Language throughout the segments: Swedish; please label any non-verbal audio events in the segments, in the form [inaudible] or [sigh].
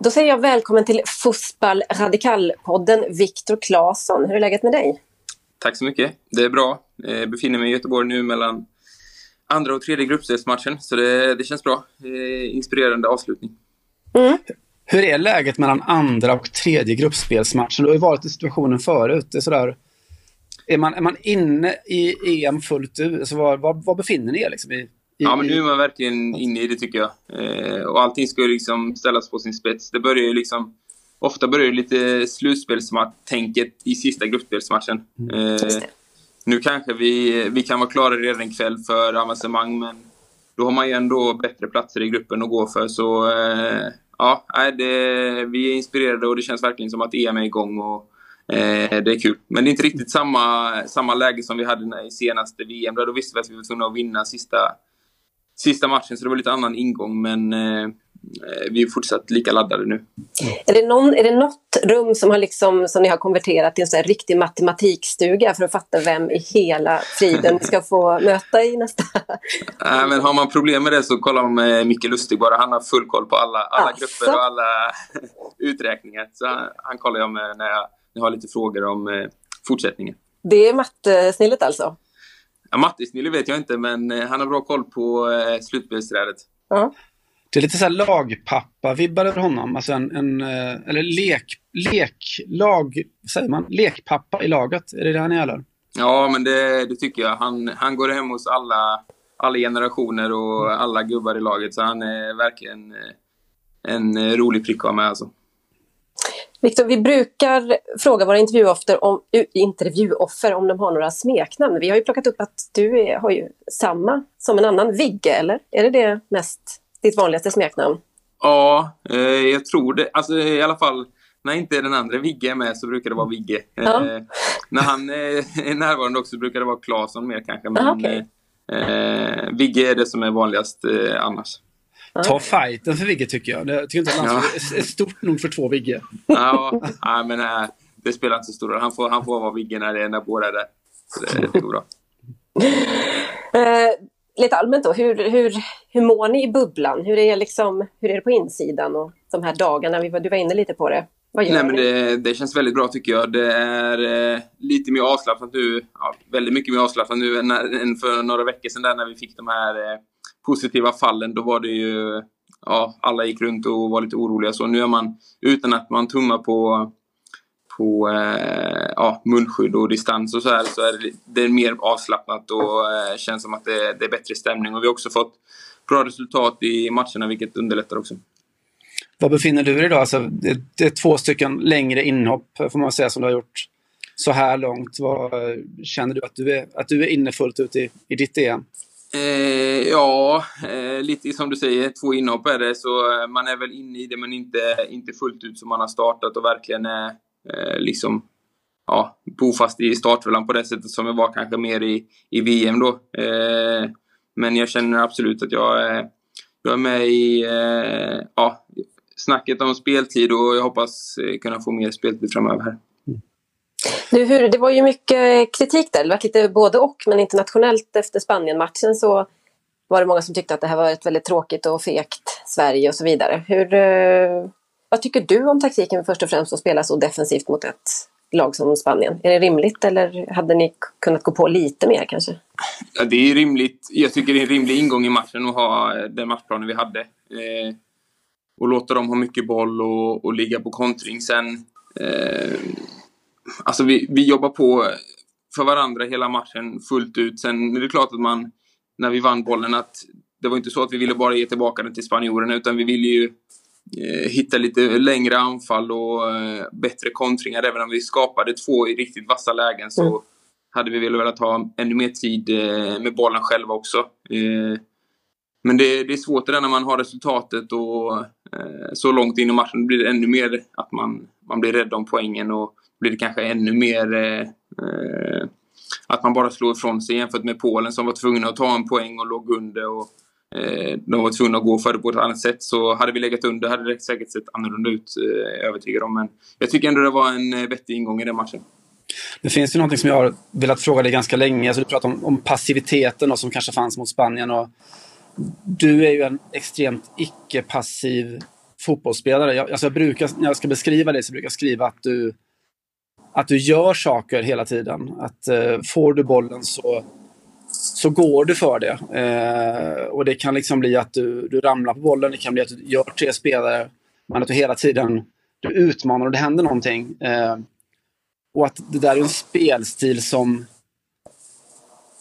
Då säger jag välkommen till Fussball Radikal-podden Viktor Claesson. Hur är läget med dig? Tack så mycket. Det är bra. Jag befinner mig i Göteborg nu mellan andra och tredje gruppspelsmatchen, så det, det känns bra. Inspirerande avslutning. Mm. Hur är läget mellan andra och tredje gruppspelsmatchen? Du har ju varit i situationen förut. Det är, sådär, är, man, är man inne i EM fullt ut? Alltså var, var, var befinner ni er? Liksom, i, ja, men nu är man verkligen inne i det tycker jag. Eh, och allting ska ju liksom ställas på sin spets. Det börjar ju liksom... Ofta börjar det lite slutspelstänket i sista gruppspelsmatchen. Mm. Eh, nu kanske vi, vi kan vara klara redan ikväll för avancemang, men då har man ju ändå bättre platser i gruppen att gå för. Så eh, ja, det, vi är inspirerade och det känns verkligen som att EM är igång. Och, eh, det är kul. Men det är inte riktigt samma, samma läge som vi hade i senaste VM. Då visste vi att vi var tvungna att vinna sista, sista matchen, så det var lite annan ingång. Men eh, Eh, vi är fortsatt lika laddade nu. Är det, någon, är det något rum som, har liksom, som ni har konverterat till en sån riktig matematikstuga för att fatta vem i hela friden ni ska få möta i nästa? [laughs] Nej, men har man problem med det så kollar man med Micke Lustig bara. Han har full koll på alla, alla alltså. grupper och alla [laughs] uträkningar. Så han, han kollar jag med när jag, jag har lite frågor om eh, fortsättningen. Det är mattesnillet alltså? Ja, mattesnillet vet jag inte, men eh, han har bra koll på eh, slutspelsträdet. Ja. Det är lite så här lagpappa-vibbar över honom. Alltså en, en, eh, eller lek, lek, lag, säger man, lekpappa i laget. Är det det han är eller? Ja, men det, det tycker jag. Han, han går hem hos alla, alla generationer och alla gubbar i laget. Så han är verkligen eh, en rolig prick att ha med alltså. Viktor, vi brukar fråga våra intervjuoffer om, intervjuoffer om de har några smeknamn. Vi har ju plockat upp att du är, har ju samma som en annan, Vigge, eller? Är det det mest ditt vanligaste smeknamn? Ja, eh, jag tror det. Alltså i alla fall när inte den andra Vigge är med så brukar det vara Vigge. Ja. Eh, när han är närvarande också brukar det vara Claesson mer kanske. Men Aha, okay. eh, Vigge är det som är vanligast eh, annars. Ta fighten för Vigge tycker jag. Jag tycker inte att landslaget ja. är stort nog för två Vigge. Ja, ja men äh, det spelar inte så stor roll. Han får, han får vara Vigge när, det, när båda är där. Så det, det går bra. Eh, lite allmänt då, hur, hur, hur mår ni i bubblan? Hur är, liksom, hur är det på insidan och de här dagarna? Du var inne lite på det. Nej, men det, det, känns väldigt bra tycker jag. Det är eh, lite mer avslappnat nu, ja, väldigt mycket mer avslappnat nu än, än för några veckor sedan där när vi fick de här eh, positiva fallen. Då var det ju, ja, alla gick runt och var lite oroliga så. Nu är man, utan att man tummar på på eh, ja, munskydd och distans och så här så är det, det är mer avslappnat och eh, känns som att det, det, är bättre stämning. Och vi har också fått bra resultat i matcherna vilket underlättar också. Var befinner du dig idag? Alltså, det, det, är två stycken längre inhopp får man säga som du har gjort så här långt. Vad, eh, känner du att du är, att du är inne fullt ut i, i ditt EM? Eh, ja, eh, lite som du säger, två inhopp är det. Så eh, man är väl inne i det men inte, inte fullt ut som man har startat och verkligen är eh, liksom ja, bofast i startfällan på det sättet som jag var kanske mer i, i VM då. Eh, men jag känner absolut att jag, är, jag är med i eh, ja, snacket om speltid och jag hoppas eh, kunna få mer speltid framöver här. Nu, hur, det var ju mycket kritik där, det var lite både och, men internationellt efter Spanien-matchen så var det många som tyckte att det här var ett väldigt tråkigt och fegt Sverige och så vidare. Hur, eh, vad tycker du om taktiken först och främst att spela så defensivt mot ett lag som Spanien? Är det rimligt eller hade ni kunnat gå på lite mer kanske? Ja, det är rimligt. Jag tycker det är en rimlig ingång i matchen att ha den matchplanen vi hade. Eh, och låta dem ha mycket boll och, och ligga på kontring. Sen... Eh, alltså vi, vi jobbar på för varandra hela matchen fullt ut. Sen är det klart att man, när vi vann bollen, att det var inte så att vi ville bara ge tillbaka den till spanjorerna utan vi ville ju Eh, hitta lite längre anfall och eh, bättre kontringar. Även om vi skapade två i riktigt vassa lägen så mm. hade vi velat ha ännu mer tid eh, med bollen själva också. Men det, det är svårt det där när man har resultatet och så långt in i matchen blir det ännu mer att man, man blir rädd om poängen och blir det kanske ännu mer eh, eh, att man bara slår ifrån sig jämfört med Polen som var tvungna att ta en poäng och låg under. Och, Eh, de var tvungna att gå för det på ett annat sätt. Så hade vi legat under hade det säkert sett annorlunda ut, eh, jag övertygad om. Men jag tycker ändå det var en eh, vettig ingång i den matchen. Det finns ju någonting som jag har velat fråga dig ganska länge. Alltså du pratar om, om passiviteten och som kanske fanns mot Spanien. Och du är ju en extremt icke-passiv fotbollsspelare. Jag, alltså jag brukar, när jag ska beskriva dig så brukar jag skriva att du, att du gör saker hela tiden. Att eh, får du bollen så, så går du för det. Eh, och det kan liksom bli att du, du ramlar på bollen, det kan bli att du gör tre spelare. Men att du hela tiden du utmanar och det händer någonting. Eh, och att det där är en spelstil som,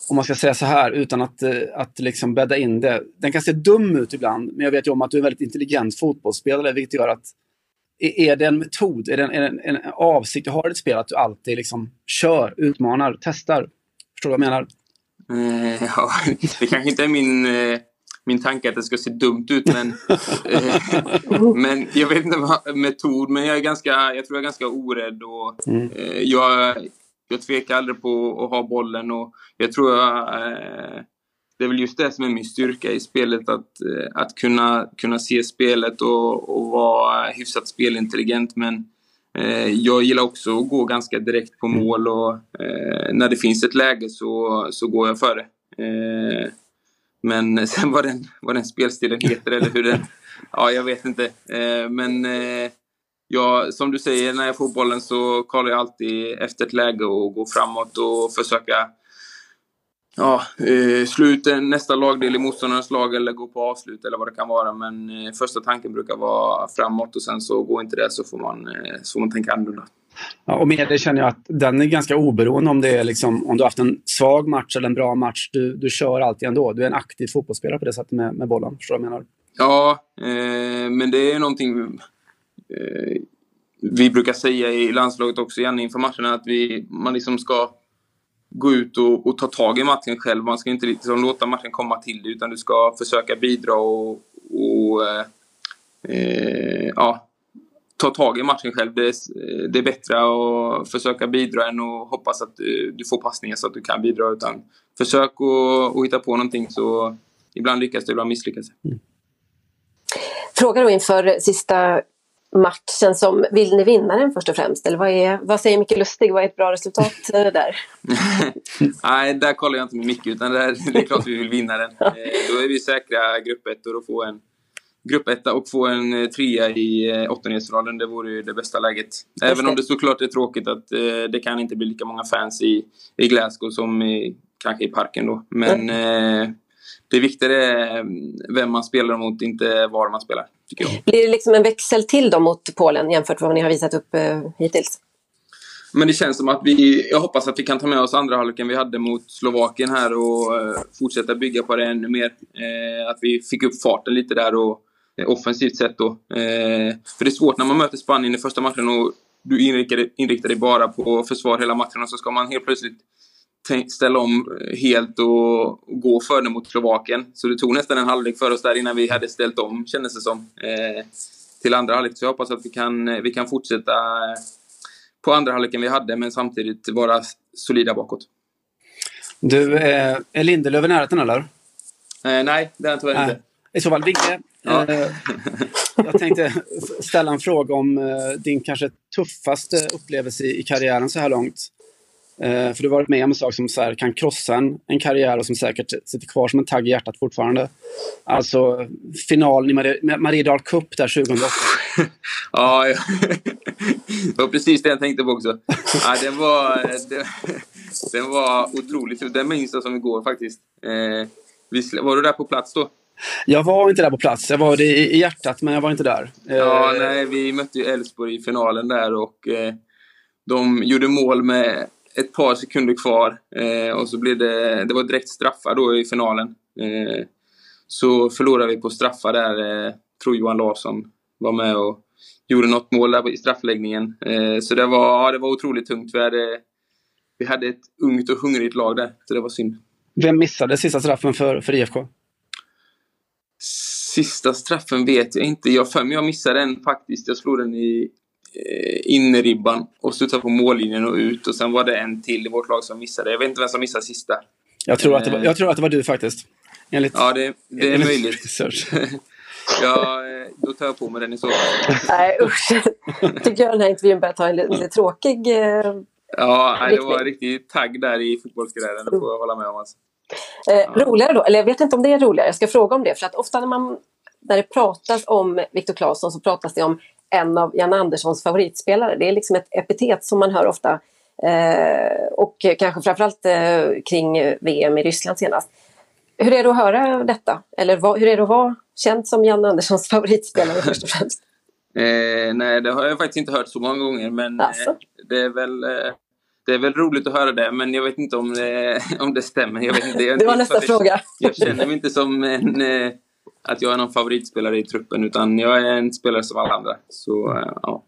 om man ska säga så här utan att, eh, att liksom bädda in det. Den kan se dum ut ibland, men jag vet ju om att du är en väldigt intelligent fotbollsspelare, vilket gör att är det en metod, är det en, en, en avsikt du har i ditt spel, att du alltid liksom kör, utmanar, testar? Förstår du vad jag menar? Eh, ja, [laughs] det kanske inte är min eh, min tanke att det ska se dumt ut. Men, [laughs] eh, [laughs] men jag vet inte vad metod, men jag är ganska, jag tror jag är ganska orädd och mm. eh, jag, jag tvekar aldrig på att ha bollen och jag tror jag, eh, det är väl just det som är min styrka i spelet, att, eh, att kunna, kunna se spelet och, och vara hyfsat spelintelligent. Men eh, jag gillar också att gå ganska direkt på mål och eh, när det finns ett läge så, så går jag för det. Men [laughs] sen vad den, vad den spelstilen heter eller hur den... [laughs] Ja, jag vet inte. Eh, men eh, ja, som du säger, när jag får bollen så kollar jag alltid efter ett läge och går framåt och försöka ja, eh, slå ut nästa lagdel i motståndarens lag eller gå på avslut eller vad det kan vara. Men första tanken brukar vara framåt och sen så går inte det så får man, så får man tänka annorlunda. Ja, och med det känner jag att den är ganska oberoende om det är liksom, om du har haft en svag match eller en bra match. Du, du kör alltid ändå. Du är en aktiv fotbollsspelare på det sättet med, med bollen. Förstår du vad jag menar? Ja, eh, men det är någonting eh, vi brukar säga i landslaget också, gärna inför matcherna, att vi, man liksom ska gå ut och, och, ta tag i matchen själv. Man ska inte liksom låta matchen komma till dig, utan du ska försöka bidra och, och eh, eh ja, ta tag i matchen själv. Det är, det är bättre att försöka bidra än att hoppas att eh, du får passningar så att du kan bidra. Utan försök att, att hitta på någonting så ibland lyckas du, ibland misslyckas du. Mm. Fråga då inför sista matchen som, vill ni vinna den först och främst? Eller vad, är, vad säger Micke Lustig, vad är ett bra resultat eh, där? [laughs] Nej, där kollar jag inte med Micke utan det är, det är klart vi vill vinna den. [laughs] Eh, då är vi säkra grupp 1 och får en gruppetta och få en eh, trea i eh, åttondelsfinalen, det vore ju det bästa läget. Även om det såklart är tråkigt att eh, det kan inte bli lika många fans i, i Glasgow som i, kanske i parken då. Men mm. det viktiga är vem man spelar mot, inte var man spelar. Blir det liksom en växel till då mot Polen jämfört med vad ni har visat upp hittills? Men det känns som att vi, jag hoppas att vi kan ta med oss andra halvleken vi hade mot Slovakien här och fortsätta bygga på det ännu mer. att vi fick upp farten lite där och Eh, offensivt sett då. Eh, för det är svårt när man möter Spanien i första matchen och du inriktar, inriktar dig bara på försvar hela matchen och så ska man helt plötsligt ställa om helt och gå för det mot Slovakien. Så det tog nästan en halvlek för oss där innan vi hade ställt om, kändes det som, eh, till andra halvlek. Så jag hoppas att vi kan, vi kan fortsätta på andra halvleken vi hade, men samtidigt vara solida bakåt. Du, är Lindelöf i närheten eller? nej, det är han tyvärr inte. I så fall, Vigge, Ja. Eh, jag tänkte ställa en fråga om eh, din kanske tuffaste upplevelse i karriären så här långt. Eh, för du har varit med om en sak som så här, kan krossa en, en karriär och som säkert sitter kvar som en tagg i hjärtat fortfarande. Alltså finalen i Marie, Mariedal Cup där 2008. [laughs] ja, ja, det var precis det jag tänkte på också. Ja, den, var, den, den var otroligt Den minns jag som igår faktiskt. var du där på plats då? Jag var inte där på plats. Jag var i, i hjärtat, men jag var inte där. Ja, eh, nej, vi mötte ju Elfsborg i finalen där och eh, de gjorde mål med ett par sekunder kvar. Eh, och så blev det, det var direkt straffar då i finalen. Eh, så förlorade vi på straffar där. Eh, tror Johan Larsson var med och gjorde något mål där i straffläggningen. Eh, så det var, ja, det var otroligt tungt. Vi hade, vi hade ett ungt och hungrigt lag där, så det var synd. Vem missade sista straffen för, för IFK? Sista straffen vet jag inte. Jag för mig jag missade den faktiskt. Jag slog den i eh, innerribban och studsade på mållinjen och ut. Och sen var det en till i vårt lag som missade. Jag vet inte vem som missade sista. Jag tror, att det var, jag tror att det var du faktiskt. Enligt, ja, det, det är möjligt. [laughs] ja, eh, då tar jag på mig den i så fall. Nej usch. [laughs] Tycker jag den här intervjun börjar ta en lite, tråkig eh, Ja, det var en riktig tagg där i fotbollsgräden, det får jag hålla med om. Alltså. Eh, ja. Roligare då, eller jag vet inte om det är roligare, jag ska fråga om det. För att ofta när, man, när det pratas om Viktor Claesson så pratas det om en av Jan Anderssons favoritspelare. Det är liksom ett epitet som man hör ofta. Eh, och kanske framförallt eh, kring VM i Ryssland senast. Hur är det att höra detta? Eller vad, hur är det att vara känd som Jan Anderssons [laughs] favoritspelare först och främst? [laughs] Eh, nej, det har jag faktiskt inte hört så många gånger. Men alltså? det, är väl, eh, det är väl roligt att höra det, men jag vet inte om det, [laughs] om det stämmer. Jag vet inte, jag, det var nästa fråga. Jag känner mig inte som en, eh, att jag är någon favoritspelare i truppen, utan jag är en spelare som alla andra. Så, ja.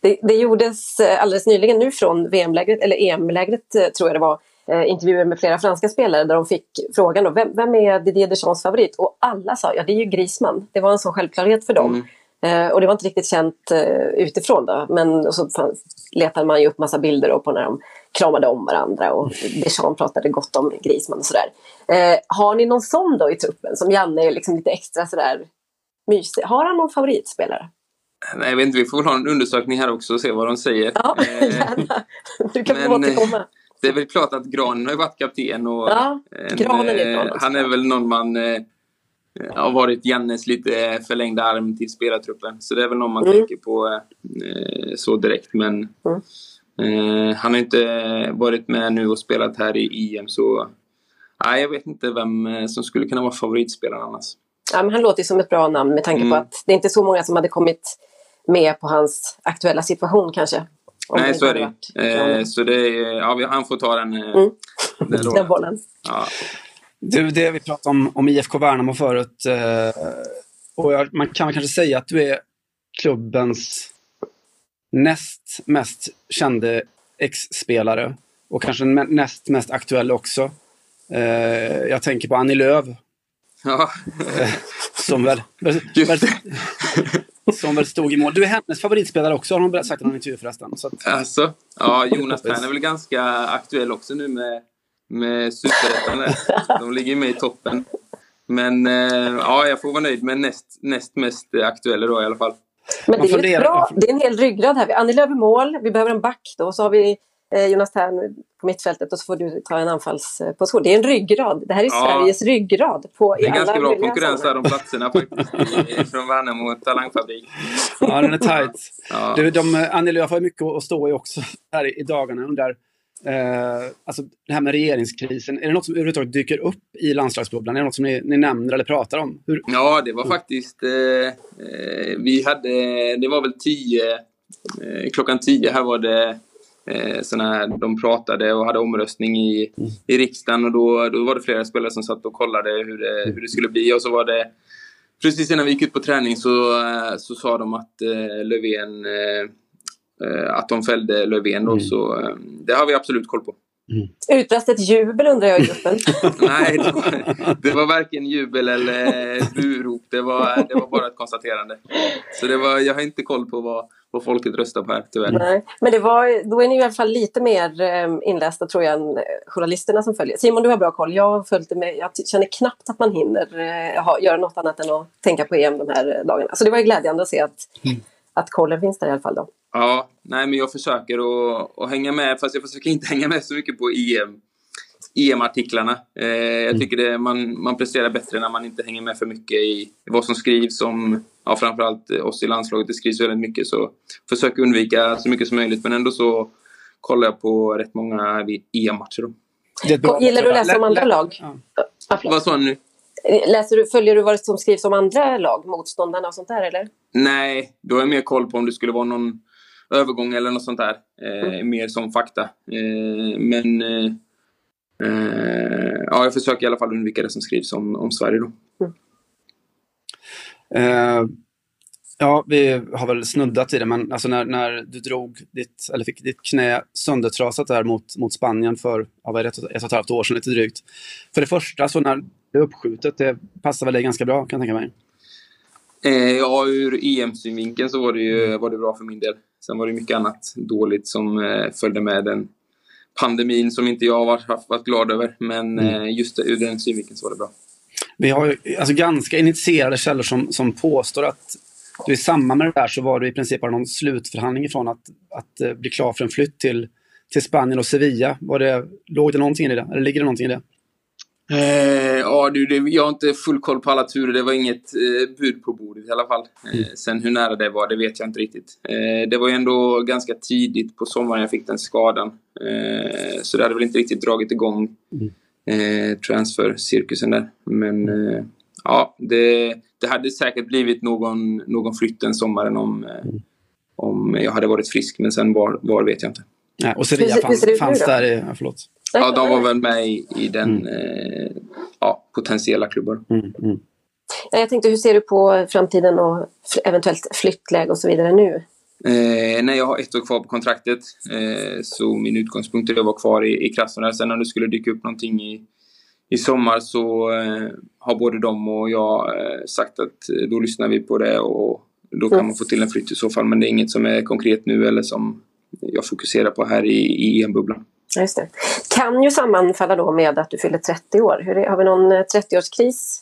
Det, det gjordes alldeles nyligen nu från VM-lägret, eller EM-lägret tror jag det var, eh, intervjuer med flera franska spelare där de fick frågan då, vem, vem är Didier Deschamps favorit? Och alla sa ja det är ju Griezmann. Det var en sån självklarhet för dem. Mm. Eh, och det var inte riktigt känt eh, utifrån då. Men så fanns, letade man ju upp massa bilder på när de kramade om varandra och Deschamps pratade gott om Griezmann och sådär. Eh, har ni någon sån då i truppen som Janne är liksom lite extra sådär mysig? Har han någon favoritspelare? Nej, jag vet inte, vi får väl ha en undersökning här också och se vad de säger. Ja, gärna. Du kan men, få återkomma det är väl klart att Granen har varit kapten och ja, en, är eh, han är väl någon man eh, har varit Jannes lite förlängda arm till spelartruppen. Så det är väl någon man mm. tänker på eh, så direkt. Men mm. eh, han har inte varit med nu och spelat här i EM så nej, jag vet inte vem eh, som skulle kunna vara favoritspelaren annars. Ja, men han låter ju som ett bra namn med tanke mm. på att det är inte så många som hade kommit med på hans aktuella situation kanske. Nej, så är det eh, Så det är, ja, han får ta den, eh, mm. den, den bollen. Ja. Du, det vi pratade om, om IFK Värnamo förut. Eh, och jag, man kan kanske säga att du är klubbens näst mest kände ex-spelare. Och kanske näst mest aktuell också. Eh, jag tänker på Annie Lööf. Ja. Eh, [laughs] som väl... väl [laughs] som väl stod i mål. Du är hennes favoritspelare också har hon sagt i någon intervju förresten. Så att... Alltså, ja, Jonas Thern är väl ganska aktuell också nu med, med Superettan. De ligger med i toppen. Men eh, ja, jag får vara nöjd med näst, näst mest aktuella då i alla fall. Men det är, bra, det är en hel ryggrad här. Annie Lööf mål, vi behöver en back då. Så har vi eh, Jonas Thern på mittfältet och så får du ta en anfallsposition. Det är en ryggrad. Det här är ja, Sveriges ryggrad. På, det är ganska bra konkurrens där om platserna faktiskt. från Värnamo Talangfabrik. Ja, den är tajt. Ja. Du, de, Annie Lööf har mycket att stå i också här i dagarna. Undrar, eh, alltså det här med regeringskrisen. Är det något som överhuvudtaget dyker upp i landslagsbubblan? Är det något som ni, ni nämner eller pratar om? Hur? Ja, det var faktiskt... Eh, eh vi hade... Det var väl tio... Eh, klockan tio här var det eh, såna de pratade och hade omröstning i, mm. i riksdagen och då, då var det flera spelare som satt och kollade hur det, hur det skulle bli och så var det precis innan vi gick ut på träning så, eh, så sa de att eh, Löfven eh, att de fällde Löfven då, mm. så eh, det har vi absolut koll på. Mm. Utbrast ett jubel undrar jag i gruppen. [laughs] Nej, det var, det var varken jubel eller burop. Det var, det var bara ett konstaterande. Så det var, jag har inte koll på vad, vad folket röstar på här, tyvärr. Nej, men det var, då är ni i alla fall lite mer eh, inlästa tror jag än journalisterna som följer. Simon, du har bra koll. Jag har följt med, jag känner knappt att man hinner eh, göra något annat än att tänka på EM de här dagarna. Så det var ju glädjande att se att, mm. att kollen finns där i alla fall. Då. Ja, nej men jag försöker att, att hänga med, fast jag försöker inte [laughs] hänga med så mycket på EM. EM-artiklarna. Eh, jag mm. tycker det, man, man presterar bättre när man inte hänger med för mycket i, i vad som skrivs om, ja, framförallt oss i landslaget. Det skrivs väldigt mycket så försöker undvika så mycket som möjligt. Men ändå så kollar jag på rätt många EM-matcher. Gillar du att läsa om andra lag? Ja. Vad sa du nu? Läser du, följer du vad som skrivs om andra lag, motståndarna och sånt där eller? Nej, då har jag mer koll på om det skulle vara någon övergång eller något sånt där. Eh, mm. Mer som fakta. Eh, men eh, eh, ja, jag försöker i alla fall undvika det som skrivs om, om Sverige då. Mm. Eh, ja, vi har väl snuddat i det, men alltså när, när du drog ditt, eller fick ditt knä söndertrasat där mot, mot Spanien för ja, ett, ett och ett halvt år sedan, lite drygt. För det första, så när det är uppskjutet, det passar väl dig ganska bra kan jag tänka mig? Eh, ja, ur EM-synvinkeln så var det, ju, var det bra för min del. Sen var det mycket annat dåligt som eh, följde med den pandemin som inte jag har varit, varit glad över. Men mm. eh, just ur den synvinkeln så var det bra. Vi har alltså ganska initierade källor som, som påstår att du i samband med det där så var du i princip bara någon slutförhandling ifrån att, att uh, bli klar för en flytt till, till Spanien och Sevilla. Var det, låg det någonting i det? Eller ligger det någonting i det? Eh, ja, du, det, jag har inte full koll på alla turer. Det var inget eh, bud på bordet i alla fall. Eh, mm. Sen hur nära det var, det vet jag inte riktigt. Eh, det var ju ändå ganska tidigt på sommaren jag fick den skadan. Eh, så det hade väl inte riktigt dragit igång mm. Eh, transfercirkusen där. Men eh, ja, det, det hade säkert blivit någon, någon flytt den sommaren om, mm. om jag hade varit frisk. Men sen var, var vet jag inte. Nej, och Sevilla fanns, fanns där i... Ja, förlåt. Ja, de var väl med i, i den mm. eh, ja, potentiella klubbar. Mm, mm. Jag tänkte, hur ser du på framtiden och eventuellt flyttläge och så vidare nu? Eh, nej, jag har ett år kvar på kontraktet. Eh, så min utgångspunkt är att vara kvar i, i Krasnodar. Sen om det skulle dyka upp någonting i, i sommar så eh, har både de och jag eh, sagt att eh, då lyssnar vi på det och då kan mm. man få till en flytt i så fall. Men det är inget som är konkret nu eller som jag fokuserar på här i, i EM-bubblan. Just det. Kan ju sammanfalla då med att du fyller 30 år. Hur är, har vi någon 30-årskris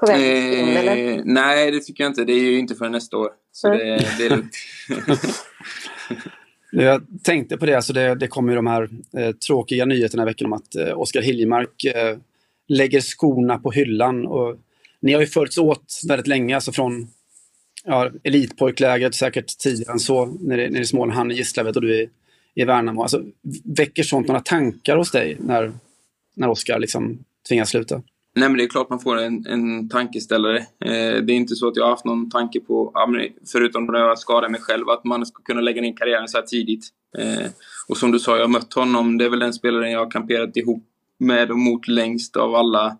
på väg in? Eh, eller? Nej, det tycker jag inte. Det är ju inte förrän nästa år. Så mm. det, det är lugnt. [laughs] [laughs] Jag tänkte på det, alltså det, det kommer ju de här eh, tråkiga nyheterna i veckan om att eh, Oskar Hiljemark eh, lägger skorna på hyllan. Och ni har ju följts åt väldigt länge, alltså från ja, elitpojklägret säkert tidigare än så, nere, nere i Småland, han i Gislaved och du i, i Värnamo. Alltså, väcker sånt några tankar hos dig när, när Oskar liksom tvingas sluta? Nej, men det är klart man får en, en tankeställare. Eh, det är inte så att jag har haft någon tanke på, förutom när jag skadade mig själv, att man ska kunna lägga ner karriären så här tidigt. Eh, och som du sa, jag har mött honom. Det är väl den spelaren jag har kamperat ihop med och mot längst av alla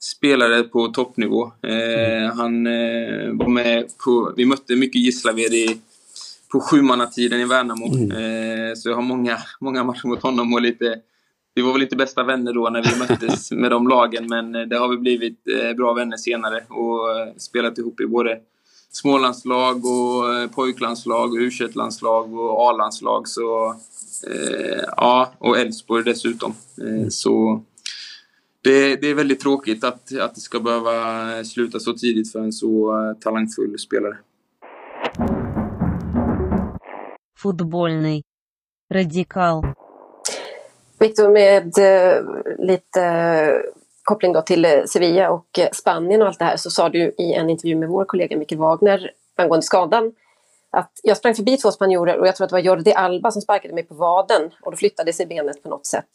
spelare på toppnivå. Eh, mm. Han eh, var med på... Vi mötte mycket Gislaved i, på sjumannatiden i Värnamo. Mm. Eh, så jag har många, många matcher mot honom och lite... Vi var väl inte bästa vänner då när vi möttes [laughs] med de lagen men det har vi blivit eh, bra vänner senare och eh, spelat ihop i både smålandslag och eh, pojklandslag, u landslag och A-landslag. Så, ja, och Elfsborg dessutom. Mm. Så det, det, är väldigt tråkigt att, att det ska behöva sluta så tidigt för en så uh, talangfull spelare. Fotbollny. Radikal. Viktor, med uh, lite uh, koppling då till Sevilla och Spanien och allt det här så sa du i en intervju med vår kollega Mikael Wagner angående skadan att jag sprang förbi två spanjorer och jag tror att det var Jordi Alba som sparkade mig på vaden och då flyttade sig benet på något sätt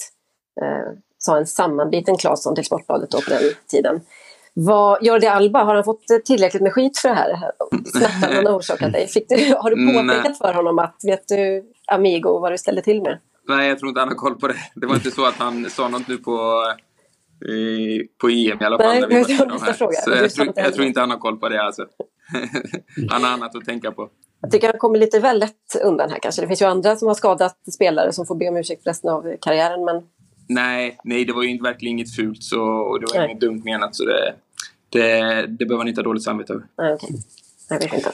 sa en sammanbiten Claesson till Sportbladet då på den tiden. Vad, Jordi Alba, har han fått tillräckligt med skit för det här? Smärtan han har orsakat dig? Fick du, har du påpekat Nej. för honom att, vet du, Amigo, vad du ställer till med? Nej, jag tror inte han har koll på det. Det var inte så att han sa något nu på, på EM i alla fall. Nej, när vi det nästa fråga. Så jag, tror, jag tror inte han har koll på det alltså. [laughs] han har annat att tänka på. Jag tycker han kommer lite väl lätt undan här kanske. Det finns ju andra som har skadat spelare som får be om ursäkt resten av karriären. Men Nej, nej, det var ju verkligen inget fult så, och det var nej. inget dumt menat. Så det, det, det behöver man inte ha dåligt samvete över. Nej, okay. Jag vet inte.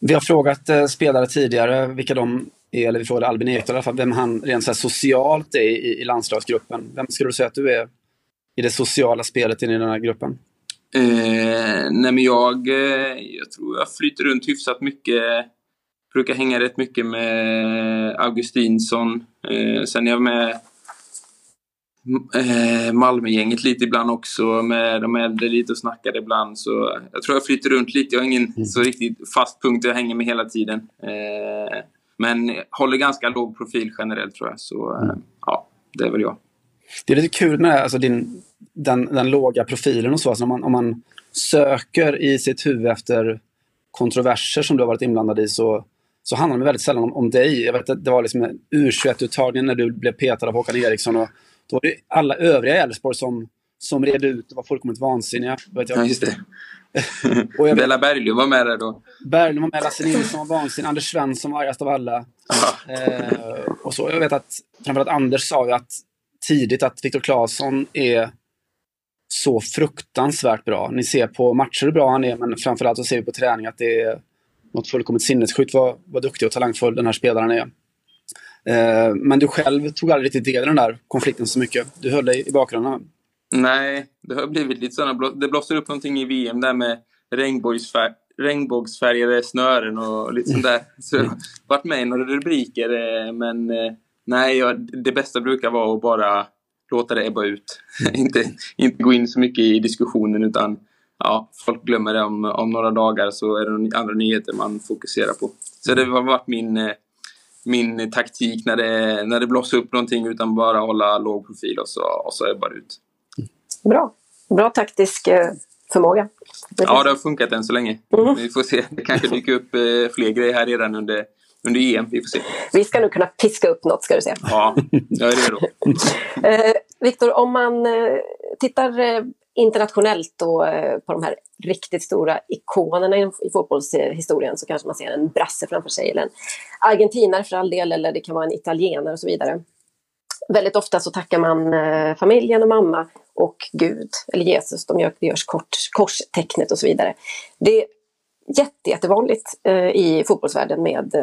Vi har frågat eh, spelare tidigare vilka de är, eller vi frågade Albin Ekdal i alla fall, vem han rent så socialt är i, i landslagsgruppen. Vem skulle du säga att du är i det sociala spelet i den här gruppen? Eh, nej men jag, eh, jag tror jag flyter runt hyfsat mycket. Brukar hänga rätt mycket med Augustinsson. Eh, sen är jag med eh, Malmögänget lite ibland också med de äldre lite och snackar ibland. Så jag tror jag flyter runt lite. Jag har ingen mm. så riktigt fast punkt jag hänger med hela tiden. Eh, men håller ganska låg profil generellt tror jag. Så eh, mm. ja, det är väl jag. Det är lite kul med alltså, din, den, den låga profilen och så. Alltså, om, man, om man söker i sitt huvud efter kontroverser som du har varit inblandad i så så handlar det väldigt sällan om, om dig. Jag vet att det var liksom en U21-uttagning när du blev petad av Håkan Eriksson. Och då var det alla övriga i Elfsborg som, som red ut och var fullkomligt vansinniga. Vet jag. Ja, just det. [laughs] och jag Bella Berglund var med där då. Berglund var med, Lasse Nilsson var vansinnig, Anders Svensson var argast av alla. Eh, och så, jag vet att framförallt Anders sa ju att tidigt att Viktor Claesson är så fruktansvärt bra. Ni ser på matcher hur bra han är, men framförallt så ser vi på träning att det är något fullkomligt sinnessjukt vad, vad duktig och talangfull den här spelaren är. Eh, men du själv tog aldrig riktigt del i den där konflikten så mycket. Du höll dig i bakgrunden. Nej, det har blivit lite sådana... Det blossade upp någonting i VM där med regnbågsfärg, regnbågsfärgade snören och lite sånt där. [laughs] Så jag har varit med i några rubriker, eh, men eh, nej, jag, det bästa brukar vara att bara låta det ebba ut. [laughs] inte, inte gå in så mycket i diskussionen utan ja, folk glömmer det om, om några dagar så är det andra nyheter man fokuserar på. Så det har varit min, min taktik när det, när det blossar upp någonting utan bara hålla låg profil och så, och så ebbar det ut. Bra. Bra taktisk förmåga. Ja, det har funkat än så länge. Mm. Vi får se. Det kanske dyker upp fler grejer här redan under under EM. Vi får se. Vi ska nog kunna piska upp något ska du se. Ja, jag är redo. [laughs] eh, Viktor, om man eh, tittar eh, internationellt och eh, på de här riktigt stora ikonerna i, fotbollshistorien så kanske man ser en brasse framför sig eller en argentinare för all del eller det kan vara en italienare och så vidare. Väldigt ofta så tackar man eh, familjen och mamma och Gud eller Jesus, de gör, det görs kort, korstecknet och så vidare. Det jätte, jättevanligt eh, i fotbollsvärlden med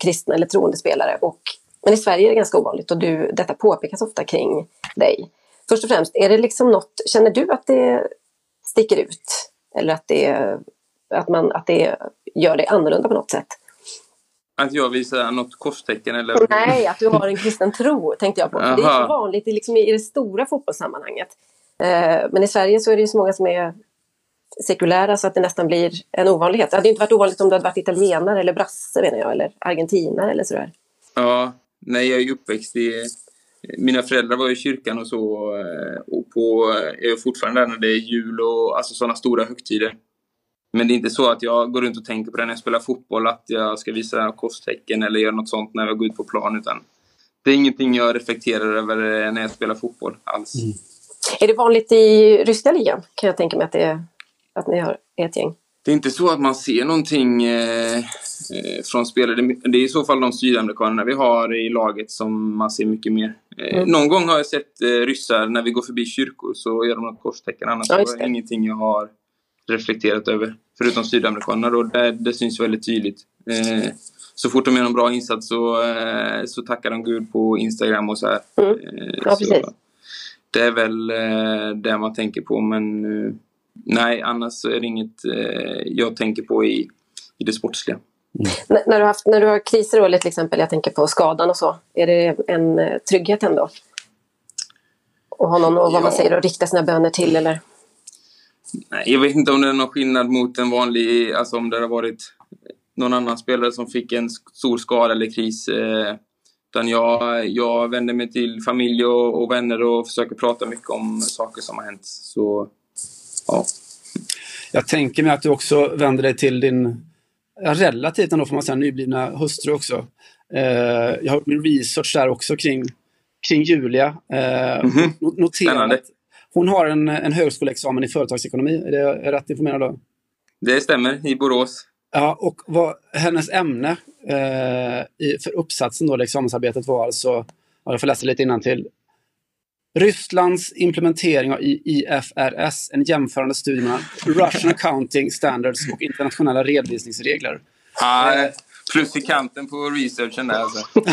kristna eller troende spelare. Och, men i Sverige är det ganska ovanligt och du, detta påpekas ofta kring dig. Först och främst, är det liksom något, känner du att det sticker ut? Eller att det, att man, att det gör det annorlunda på något sätt? Att jag visar något korstecken eller? Nej, att du har en kristen tro tänkte jag på. För det är så vanligt liksom i det stora fotbollssammanhanget. Eh, men i Sverige så är det ju så många som är sekulära så att det nästan blir en ovanlighet. Det hade inte varit ovanligt om du hade varit italienare eller brasse menar jag, eller argentinare eller sådär. Ja, nej jag är ju uppväxt i... Mina föräldrar var i kyrkan och så eh, och på, jag är fortfarande där när det är jul och alltså sådana stora högtider. Men det är inte så att jag går runt och tänker på det när jag spelar fotboll, att jag ska visa korstecken eller göra något sånt när jag går ut på plan, utan det är ingenting jag reflekterar över när jag spelar fotboll alls. Mm. Är det vanligt i ryska ligan? Kan jag tänka mig att det är att ni har ett gäng? Det är inte så att man ser någonting eh, eh från spelare. Det är i så fall de sydamerikanerna vi har i laget som man ser mycket mer. Eh, mm. Någon gång har jag sett eh, ryssar när vi går förbi kyrkor så gör de något korstecken. Annars ja, är det ingenting jag har reflekterat över. Förutom sydamerikanerna då, det, det syns väldigt tydligt. Eh, så fort de gör en bra insats så, eh, så tackar de Gud på Instagram och så här. Mm. Ja, precis. det är väl det man tänker på men Nej, annars är det inget eh, jag tänker på i, i det sportsliga. Mm. När, du haft, när du har kriser då, till exempel, jag tänker på skadan och så, är det en eh, trygghet ändå? Och ha någon, vad ja. man säger, att rikta sina böner till eller? Nej, jag vet inte om det är någon skillnad mot en vanlig, alltså om det har varit någon annan spelare som fick en stor skada eller kris. Eh, utan jag, jag vänder mig till familj och, och vänner och försöker prata mycket om saker som har hänt. Så ja. Jag tänker mig att du också vänder dig till din relativt ändå får man säga nyblivna hustru också. Eh, jag har gjort min research där också kring, kring Julia. Eh, mm -hmm. att hon har en, en högskoleexamen i företagsekonomi. Är det rätt informerad då? Det stämmer, i Borås. Ja, och vad, hennes ämne eh, i, för uppsatsen, då, examensarbetet, var alltså, jag får läsa lite till Rysslands implementering av IFRS, en jämförande studie mellan Russian Accounting Standards och internationella redovisningsregler. Ah, plus i kanten på researchen där alltså. [laughs]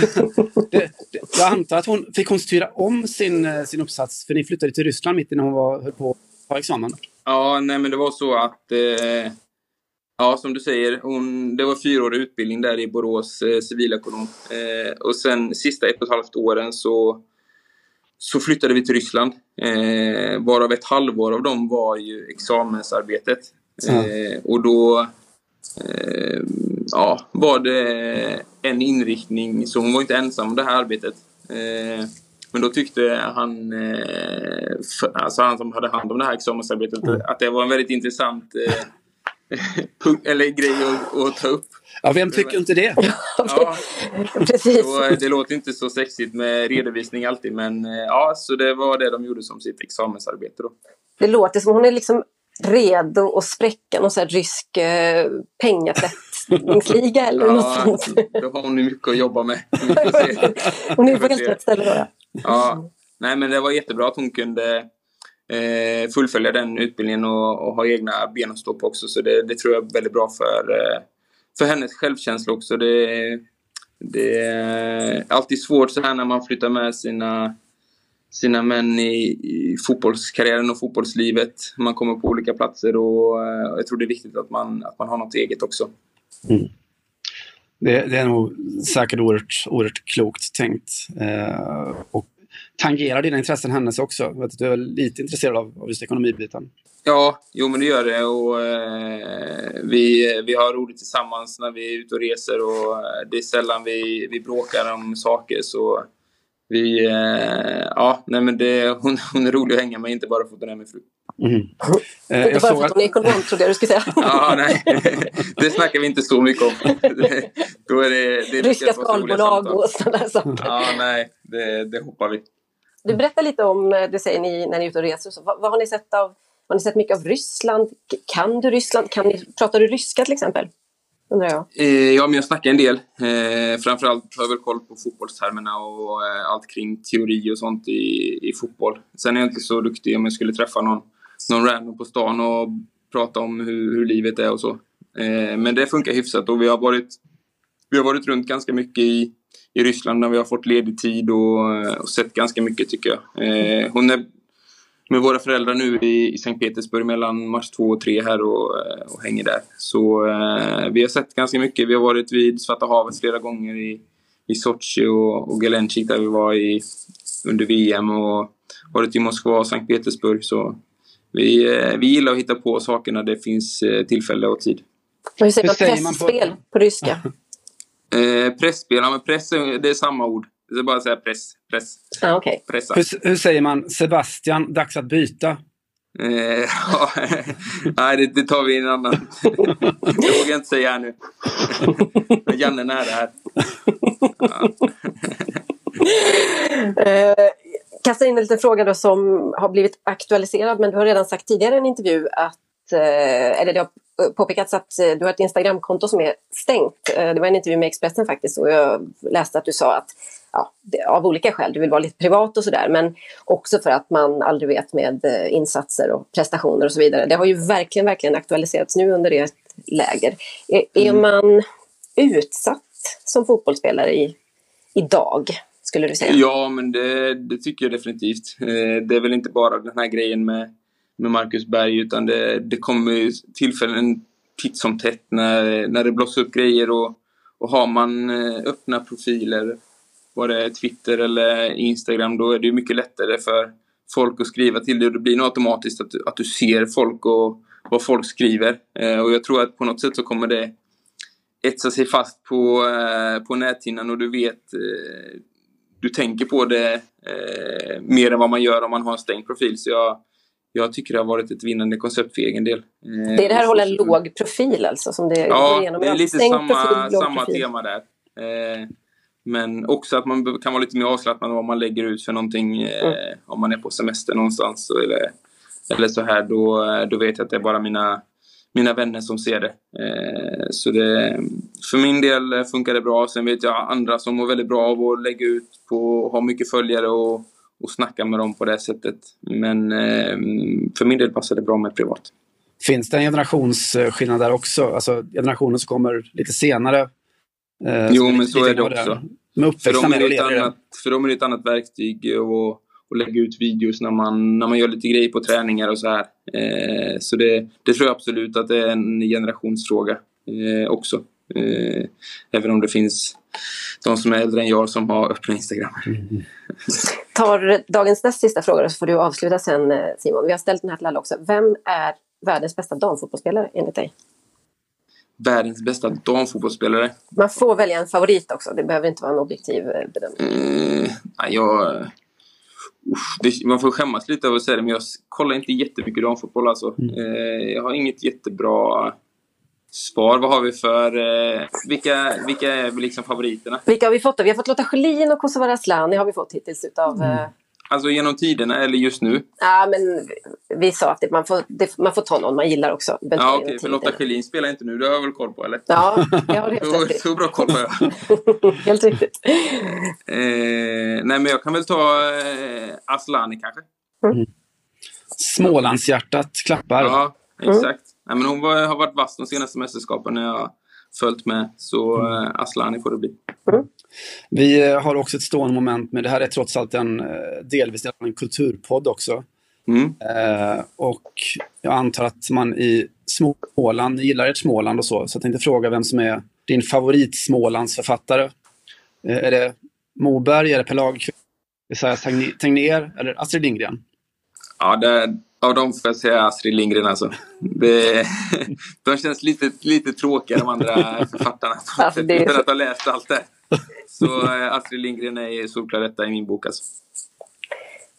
det, det, jag antar att hon fick hon styra om sin, eh, sin uppsats, för ni flyttade till Ryssland mitt innan hon var, höll på att ta examen. Ja, nej men det var så att eh, Ja, som du säger, hon, det var fyraårig utbildning där i Borås, eh, civilekonom. Eh, och sen sista ett och ett halvt åren så så flyttade vi till Ryssland. Eh, varav ett halvår av dem var ju examensarbetet. Eh, och då eh, ja, var det en inriktning, så hon var inte ensam om det här arbetet. Eh, men då tyckte han, eh, för, alltså han som hade hand om det här examensarbetet, mm. att det var en väldigt intressant eh, [laughs] eller grej att, att, ta upp. Ja, vem tycker inte det? [laughs] ja, precis. Så, eh, det låter inte så sexigt med redovisning alltid, men eh, ja, så det var det de gjorde som sitt examensarbete då. Det låter som hon är liksom redo att spräcka någon sån här rysk eh, pengatvättningsliga eller ja, något sånt. Då har hon mycket att jobba med. [laughs] hon är på helt rätt ställe då. Ja. Nej, men det var jättebra att hon kunde eh, fullfölja den utbildningen och, och, ha egna ben att stå på också. Så det, det tror jag är väldigt bra för, eh, för hennes självkänsla också. Det, det är alltid svårt så här när man flyttar med sina sina män i, i fotbollskarriären och fotbollslivet. Man kommer på olika platser och eh, jag tror det är viktigt att man, att man har något eget också. Mm. Det, det, är nog säkert oerhört, oerhört klokt tänkt. Eh, och tangerar dina intressen hennes också? Jag vet att du är lite intresserad av, av just ekonomibiten. Ja, jo men det gör det. Och, eh, vi, vi har roligt tillsammans när vi är ute och reser och eh, det är sällan vi, vi bråkar om saker. Så vi, eh, ja, nej men det, hon, hon är rolig att hänga med, inte bara för att hon är min fru. Mm. Eh, inte bara för att hon är ekonom, trodde jag du skulle säga. [laughs] ja, nej. Det snackar vi inte så mycket om. Det, [laughs] då är det, det Ryska skalbolag och sådana saker. Ja, nej, det, det hoppar vi. Du berättar lite om, eh, det säger ni när ni är ute och reser, så, vad, vad, har ni sett av, har ni sett mycket av Ryssland? Kan du Ryssland? Kan ni, pratar du ryska till exempel? undrar jag. Eh, ja, men jag snackar en del. Eh, framförallt har jag väl koll på fotbollstermerna och eh, allt kring teori och sånt i, i fotboll. Sen är jag inte så duktig om jag skulle träffa någon, någon random på stan och prata om hur, hur livet är och så. Eh, men det funkar hyfsat och vi har varit, vi har varit runt ganska mycket i, i Ryssland när vi har fått ledig tid och, eh, och sett ganska mycket tycker jag. Eh, hon är med våra föräldrar nu i, i Sankt Petersburg mellan mars 2 och 3 här och, eh, och hänger där. Så eh, vi har sett ganska mycket. Vi har varit vid Svarta havet flera gånger i, i Sochi och, och Gelencik där vi var i, under VM och varit i Moskva och Sankt Petersburg. Så vi, eh, vi gillar att hitta på saker när det finns eh, tillfälle och tid. Hur säger man pressspel på, på ryska? [laughs] eh, pressspel, ja men press det är samma ord. Det är bara att säga press. press. Ah, okay. Pressa. Hur, hur, säger man Sebastian, dags att byta? Eh, [laughs] ja, nej, det, det, tar vi i en annan... [laughs] det vågar jag inte säga här nu. [laughs] Janne är nära här. Ja. eh, kasta in en liten fråga då som har blivit aktualiserad men du har redan sagt tidigare i en intervju att, eh, eller det har påpekats att eh, du har ett Instagramkonto som är stängt. Eh, det var en intervju med Expressen faktiskt och jag läste att du sa att ja, av olika skäl, du vill vara lite privat och sådär men också för att man aldrig vet med eh, insatser och prestationer och så vidare. Det har ju verkligen, verkligen aktualiserats nu under ert läger. Är, är mm. man utsatt som fotbollsspelare i, idag? Skulle du säga? Ja, men det, det tycker jag definitivt. Det är väl inte bara den här grejen med med Marcus Berg utan det, det kommer tillfällen titt som tätt när, när det blossar upp grejer och, och har man eh, öppna profiler, var det Twitter eller Instagram, då är det mycket lättare för folk att skriva till dig och det blir nog automatiskt att, att du ser folk och vad folk skriver. Eh, och jag tror att på något sätt så kommer det etsa sig fast på, eh, på näthinnan och du vet eh, du tänker på det eh, mer än vad man gör om man har en stängd profil. Så jag, jag tycker det har varit ett vinnande koncept för egen del. Det är det här att hålla en låg profil alltså? Som det ja, går igenom. det är lite samma, profil, samma tema där. Eh, men också att man kan vara lite mer avslappnad vad man lägger ut för någonting eh, mm. om man är på semester någonstans eller, eller så här. Då, då vet jag att det är bara mina, mina vänner som ser det. Eh, så det, för min del funkar det bra. Sen vet jag andra som mår väldigt bra av att lägga ut på, ha mycket följare och och snacka med dem på det sättet. Men eh, för min del passar det bra med privat. Finns det en generationsskillnad där också? Alltså generationen som kommer lite senare? Eh, jo, men så är det också. För, dem är det ett annat, för dem är det ett annat verktyg att, att lägga ut videos när man, när man gör lite grejer på träningar och så här. Eh, så det, det tror jag absolut att det är en generationsfråga eh, också. Eh, även om det finns de som är äldre än jag som har öppna Instagram. Mm. Tar dagens näst sista fråga så får du avsluta sen eh, Simon. Vi har ställt den här till alla också. Vem är världens bästa damfotbollsspelare enligt dig? Världens bästa damfotbollsspelare? Man får välja en favorit också. Det behöver inte vara en objektiv eh, bedömning. Mm, jag, det, man får skämmas lite över att säga det, men jag kollar inte jättemycket damfotboll. Alltså. Mm. Eh, jag har inget jättebra svar. Vad har vi för... Eh, vilka, vilka är liksom favoriterna? Vilka har vi fått? Då? Vi har fått Lotta Schelin och Kosovare Asllani har vi fått hittills utav... Mm. Eh... Alltså genom tiderna eller just nu? Ja, men vi sa att det, man, får, det, man får ta någon man gillar också. Ja, okej. Okay, för Lotta Schelin spelar inte nu. Det har jag väl koll på, eller? Ja, jag har helt [laughs] rätt. så, så bra koll har jag. [laughs] helt riktigt. Eh, nej, men jag kan väl ta eh, Asllani kanske. Mm. Smålandshjärtat klappar. Ja, exakt. Nej, men hon var, har varit vass de senaste mästerskapen. Jag följt med. Så eh, Aslani får det bli. Vi eh, har också ett stående moment, men det här är trots allt en eh, delvis en kulturpodd också. Mm. Eh, och jag antar att man i Småland, ni gillar ert Småland och så, så jag tänkte fråga vem som är din favorit Smålandsförfattare. Eh, är det Moberg, är det Per Lagerkvist, Esaias Tegné- Tegnér eller Astrid Lindgren? Ja, det, av dem får jag säga Astrid Lindgren alltså. Det, [laughs] de känns lite, lite tråkiga de andra författarna. [laughs] Alltså, det Utan att ha läst allt det. Så eh, Astrid Lindgren är solklar detta i min bok alltså.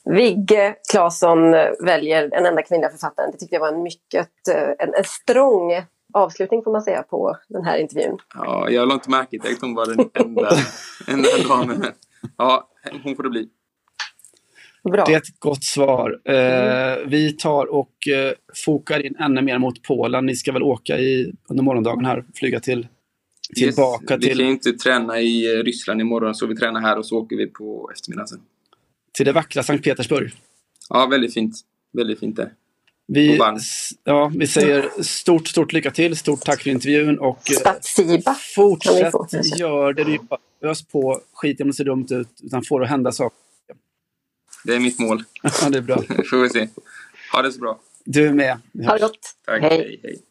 Vigge Claesson väljer den enda kvinnliga författaren. Det tyckte jag var en mycket eh, en, en strång avslutning får man säga på den här intervjun. Ja, jag la inte märke till att hon var den enda, [laughs] enda damen. Ja, hon får det bli. Bra. Det är ett gott svar. Eh, vi tar och eh, fokar in ännu mer mot Polen. Ni ska väl åka i, under morgondagen här, flyga till, tillbaka Yes, vi kan till, ju inte träna i eh, Ryssland imorgon, så vi tränar här och så åker vi på eftermiddagen sen. till det vackra Sankt Petersburg. Ja, väldigt fint. Väldigt fint där. Vi, ja, vi säger stort, stort lycka till. Stort tack för intervjun och fortsätt få, gör det. du gör. Ös på, skit om det ser dumt ut, utan får det att hända saker. Det är mitt mål. Ja, det är bra. [laughs] får vi se. Ha det så bra. Du är med. Ha det gott. Tack. Hej. hej. hej.